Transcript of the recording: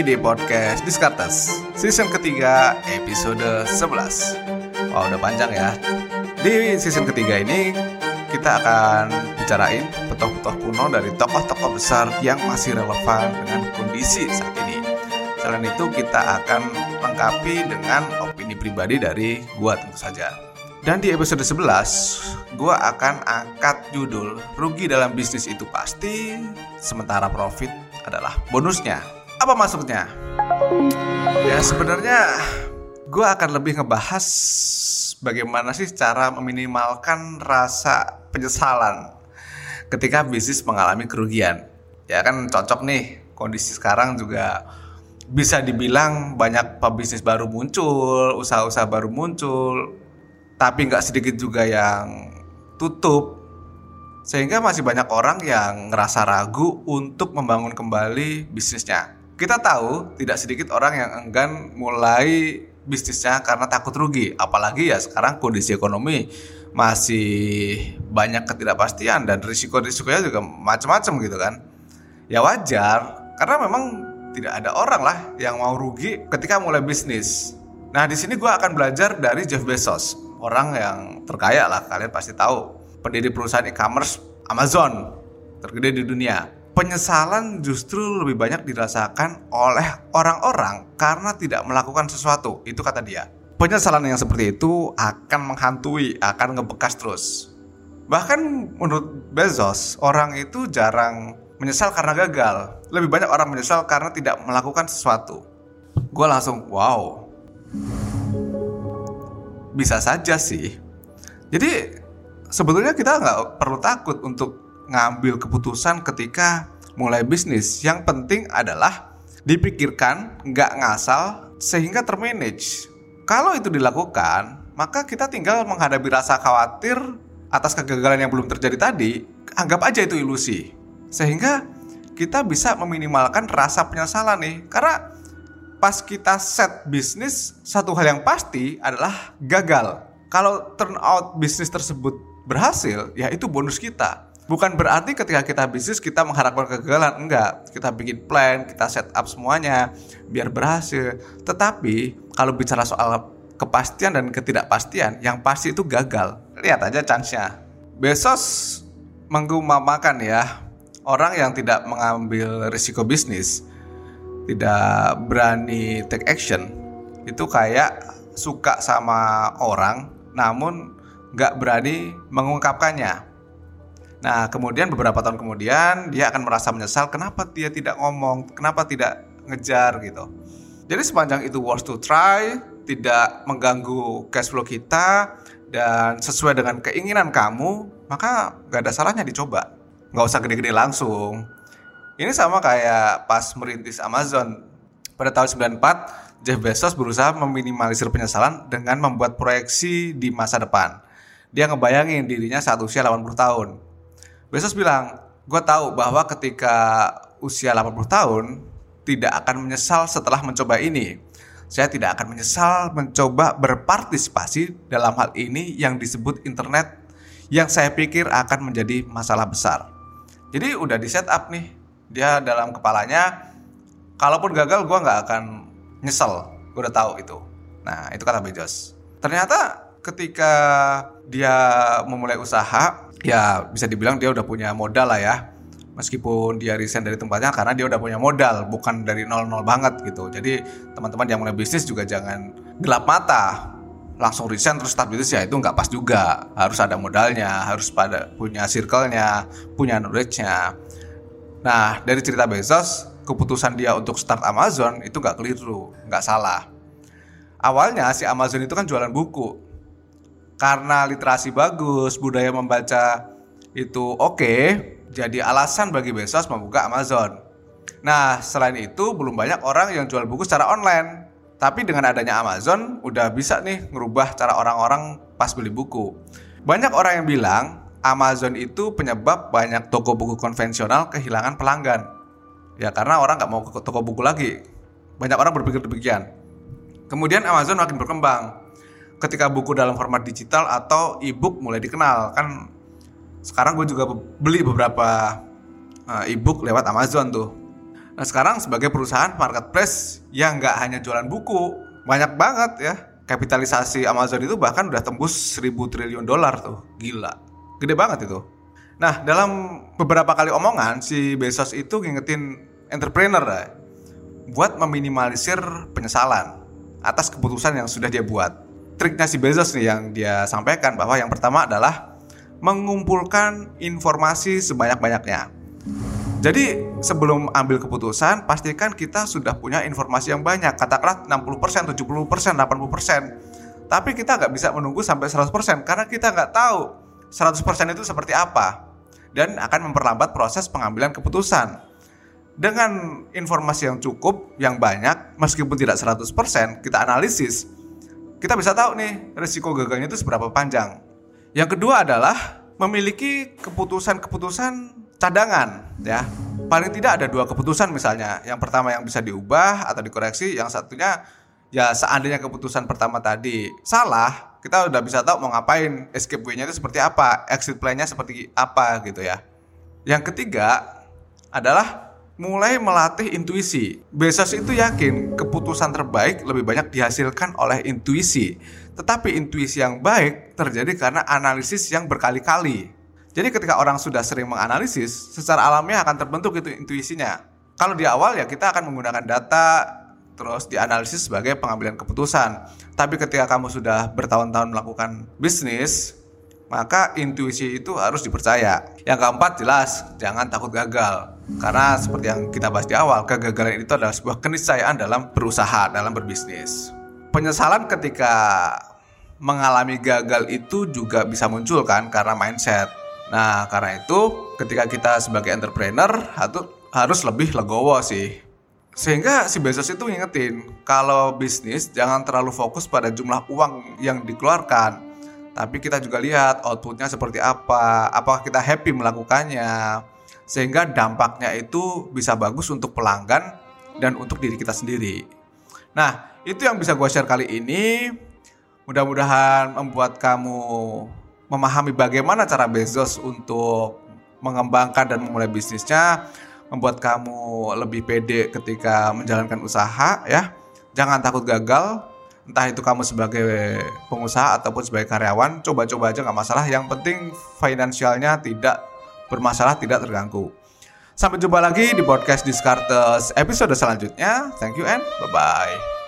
di podcast Diskartes Season ketiga episode 11 Wah udah panjang ya. Di season ketiga ini kita akan bicarain petoh-petoh kuno dari tokoh-tokoh besar yang masih relevan dengan kondisi saat ini. Selain itu kita akan lengkapi dengan opini pribadi dari gua tentu saja. Dan di episode 11, gue akan angkat judul Rugi dalam bisnis itu pasti, sementara profit adalah bonusnya. Apa maksudnya? Ya sebenarnya gue akan lebih ngebahas bagaimana sih cara meminimalkan rasa penyesalan ketika bisnis mengalami kerugian. Ya kan cocok nih kondisi sekarang juga bisa dibilang banyak pebisnis baru muncul, usaha-usaha baru muncul, tapi nggak sedikit juga yang tutup sehingga masih banyak orang yang ngerasa ragu untuk membangun kembali bisnisnya. Kita tahu tidak sedikit orang yang enggan mulai bisnisnya karena takut rugi, apalagi ya sekarang kondisi ekonomi masih banyak ketidakpastian dan risiko-risikonya juga macam-macam gitu kan. Ya wajar, karena memang tidak ada orang lah yang mau rugi ketika mulai bisnis. Nah di sini gue akan belajar dari Jeff Bezos orang yang terkaya lah kalian pasti tahu pendiri perusahaan e-commerce Amazon tergede di dunia penyesalan justru lebih banyak dirasakan oleh orang-orang karena tidak melakukan sesuatu. Itu kata dia. Penyesalan yang seperti itu akan menghantui akan ngebekas terus. Bahkan menurut Bezos orang itu jarang menyesal karena gagal. Lebih banyak orang menyesal karena tidak melakukan sesuatu. Gue langsung wow. Bisa saja sih. Jadi sebetulnya kita nggak perlu takut untuk ngambil keputusan ketika mulai bisnis. Yang penting adalah dipikirkan, nggak ngasal, sehingga termanage. Kalau itu dilakukan, maka kita tinggal menghadapi rasa khawatir atas kegagalan yang belum terjadi tadi, anggap aja itu ilusi. Sehingga kita bisa meminimalkan rasa penyesalan nih. Karena pas kita set bisnis, satu hal yang pasti adalah gagal. Kalau turn out bisnis tersebut berhasil, ya itu bonus kita. Bukan berarti ketika kita bisnis kita mengharapkan kegagalan, enggak. Kita bikin plan, kita set up semuanya biar berhasil. Tetapi kalau bicara soal kepastian dan ketidakpastian, yang pasti itu gagal. Lihat aja chance-nya. Bezos menggumamakan ya, orang yang tidak mengambil risiko bisnis tidak berani take action itu kayak suka sama orang namun nggak berani mengungkapkannya. Nah kemudian beberapa tahun kemudian dia akan merasa menyesal kenapa dia tidak ngomong, kenapa tidak ngejar gitu. Jadi sepanjang itu worth to try, tidak mengganggu cash flow kita dan sesuai dengan keinginan kamu, maka nggak ada salahnya dicoba. Nggak usah gede-gede langsung. Ini sama kayak pas merintis Amazon pada tahun 94, Jeff Bezos berusaha meminimalisir penyesalan dengan membuat proyeksi di masa depan. Dia ngebayangin dirinya saat usia 80 tahun. Bezos bilang, gue tahu bahwa ketika usia 80 tahun, tidak akan menyesal setelah mencoba ini. Saya tidak akan menyesal mencoba berpartisipasi dalam hal ini yang disebut internet yang saya pikir akan menjadi masalah besar. Jadi udah di setup nih dia dalam kepalanya kalaupun gagal gue nggak akan nyesel gue udah tahu itu nah itu kata Bezos ternyata ketika dia memulai usaha ya bisa dibilang dia udah punya modal lah ya. Meskipun dia resign dari tempatnya karena dia udah punya modal bukan dari nol-nol banget gitu. Jadi teman-teman yang mulai bisnis juga jangan gelap mata. Langsung resign terus start bisnis ya itu nggak pas juga. Harus ada modalnya harus pada punya circle-nya punya knowledge-nya. Nah, dari cerita Bezos, keputusan dia untuk start Amazon itu nggak keliru, nggak salah. Awalnya si Amazon itu kan jualan buku. Karena literasi bagus, budaya membaca itu oke, okay, jadi alasan bagi Bezos membuka Amazon. Nah, selain itu belum banyak orang yang jual buku secara online. Tapi dengan adanya Amazon, udah bisa nih ngerubah cara orang-orang pas beli buku. Banyak orang yang bilang Amazon itu penyebab banyak toko buku konvensional kehilangan pelanggan. Ya karena orang nggak mau ke toko buku lagi. Banyak orang berpikir demikian. Kemudian Amazon makin berkembang. Ketika buku dalam format digital atau e-book mulai dikenal, kan sekarang gue juga beli beberapa uh, e-book lewat Amazon tuh. Nah sekarang sebagai perusahaan marketplace yang nggak hanya jualan buku, banyak banget ya. Kapitalisasi Amazon itu bahkan udah tembus 1000 triliun dolar tuh, gila. Gede banget itu. Nah dalam beberapa kali omongan si Bezos itu ngingetin entrepreneur buat meminimalisir penyesalan atas keputusan yang sudah dia buat. Triknya si Bezos nih yang dia sampaikan bahwa yang pertama adalah mengumpulkan informasi sebanyak-banyaknya. Jadi sebelum ambil keputusan, pastikan kita sudah punya informasi yang banyak. Katakanlah 60%, 70%, 80%. Tapi kita nggak bisa menunggu sampai 100% karena kita nggak tahu 100% itu seperti apa. Dan akan memperlambat proses pengambilan keputusan. Dengan informasi yang cukup, yang banyak, meskipun tidak 100%, kita analisis, kita bisa tahu nih risiko gagalnya itu seberapa panjang. Yang kedua adalah memiliki keputusan-keputusan cadangan ya. Paling tidak ada dua keputusan misalnya. Yang pertama yang bisa diubah atau dikoreksi, yang satunya ya seandainya keputusan pertama tadi salah, kita udah bisa tahu mau ngapain, escape way-nya itu seperti apa, exit plan-nya seperti apa gitu ya. Yang ketiga adalah mulai melatih intuisi. Bezos itu yakin keputusan terbaik lebih banyak dihasilkan oleh intuisi. Tetapi intuisi yang baik terjadi karena analisis yang berkali-kali. Jadi ketika orang sudah sering menganalisis, secara alamiah akan terbentuk itu intuisinya. Kalau di awal ya kita akan menggunakan data terus dianalisis sebagai pengambilan keputusan. Tapi ketika kamu sudah bertahun-tahun melakukan bisnis, maka intuisi itu harus dipercaya. Yang keempat jelas, jangan takut gagal. Karena seperti yang kita bahas di awal, kegagalan itu adalah sebuah keniscayaan dalam berusaha, dalam berbisnis. Penyesalan ketika mengalami gagal itu juga bisa muncul kan karena mindset Nah, karena itu ketika kita sebagai entrepreneur harus lebih legowo sih. Sehingga si Bezos itu ngingetin kalau bisnis jangan terlalu fokus pada jumlah uang yang dikeluarkan. Tapi kita juga lihat outputnya seperti apa, apakah kita happy melakukannya. Sehingga dampaknya itu bisa bagus untuk pelanggan dan untuk diri kita sendiri. Nah, itu yang bisa gue share kali ini. Mudah-mudahan membuat kamu memahami bagaimana cara Bezos untuk mengembangkan dan memulai bisnisnya, membuat kamu lebih pede ketika menjalankan usaha ya. Jangan takut gagal, entah itu kamu sebagai pengusaha ataupun sebagai karyawan, coba-coba aja nggak masalah. Yang penting finansialnya tidak bermasalah, tidak terganggu. Sampai jumpa lagi di podcast Discartes episode selanjutnya. Thank you and bye-bye.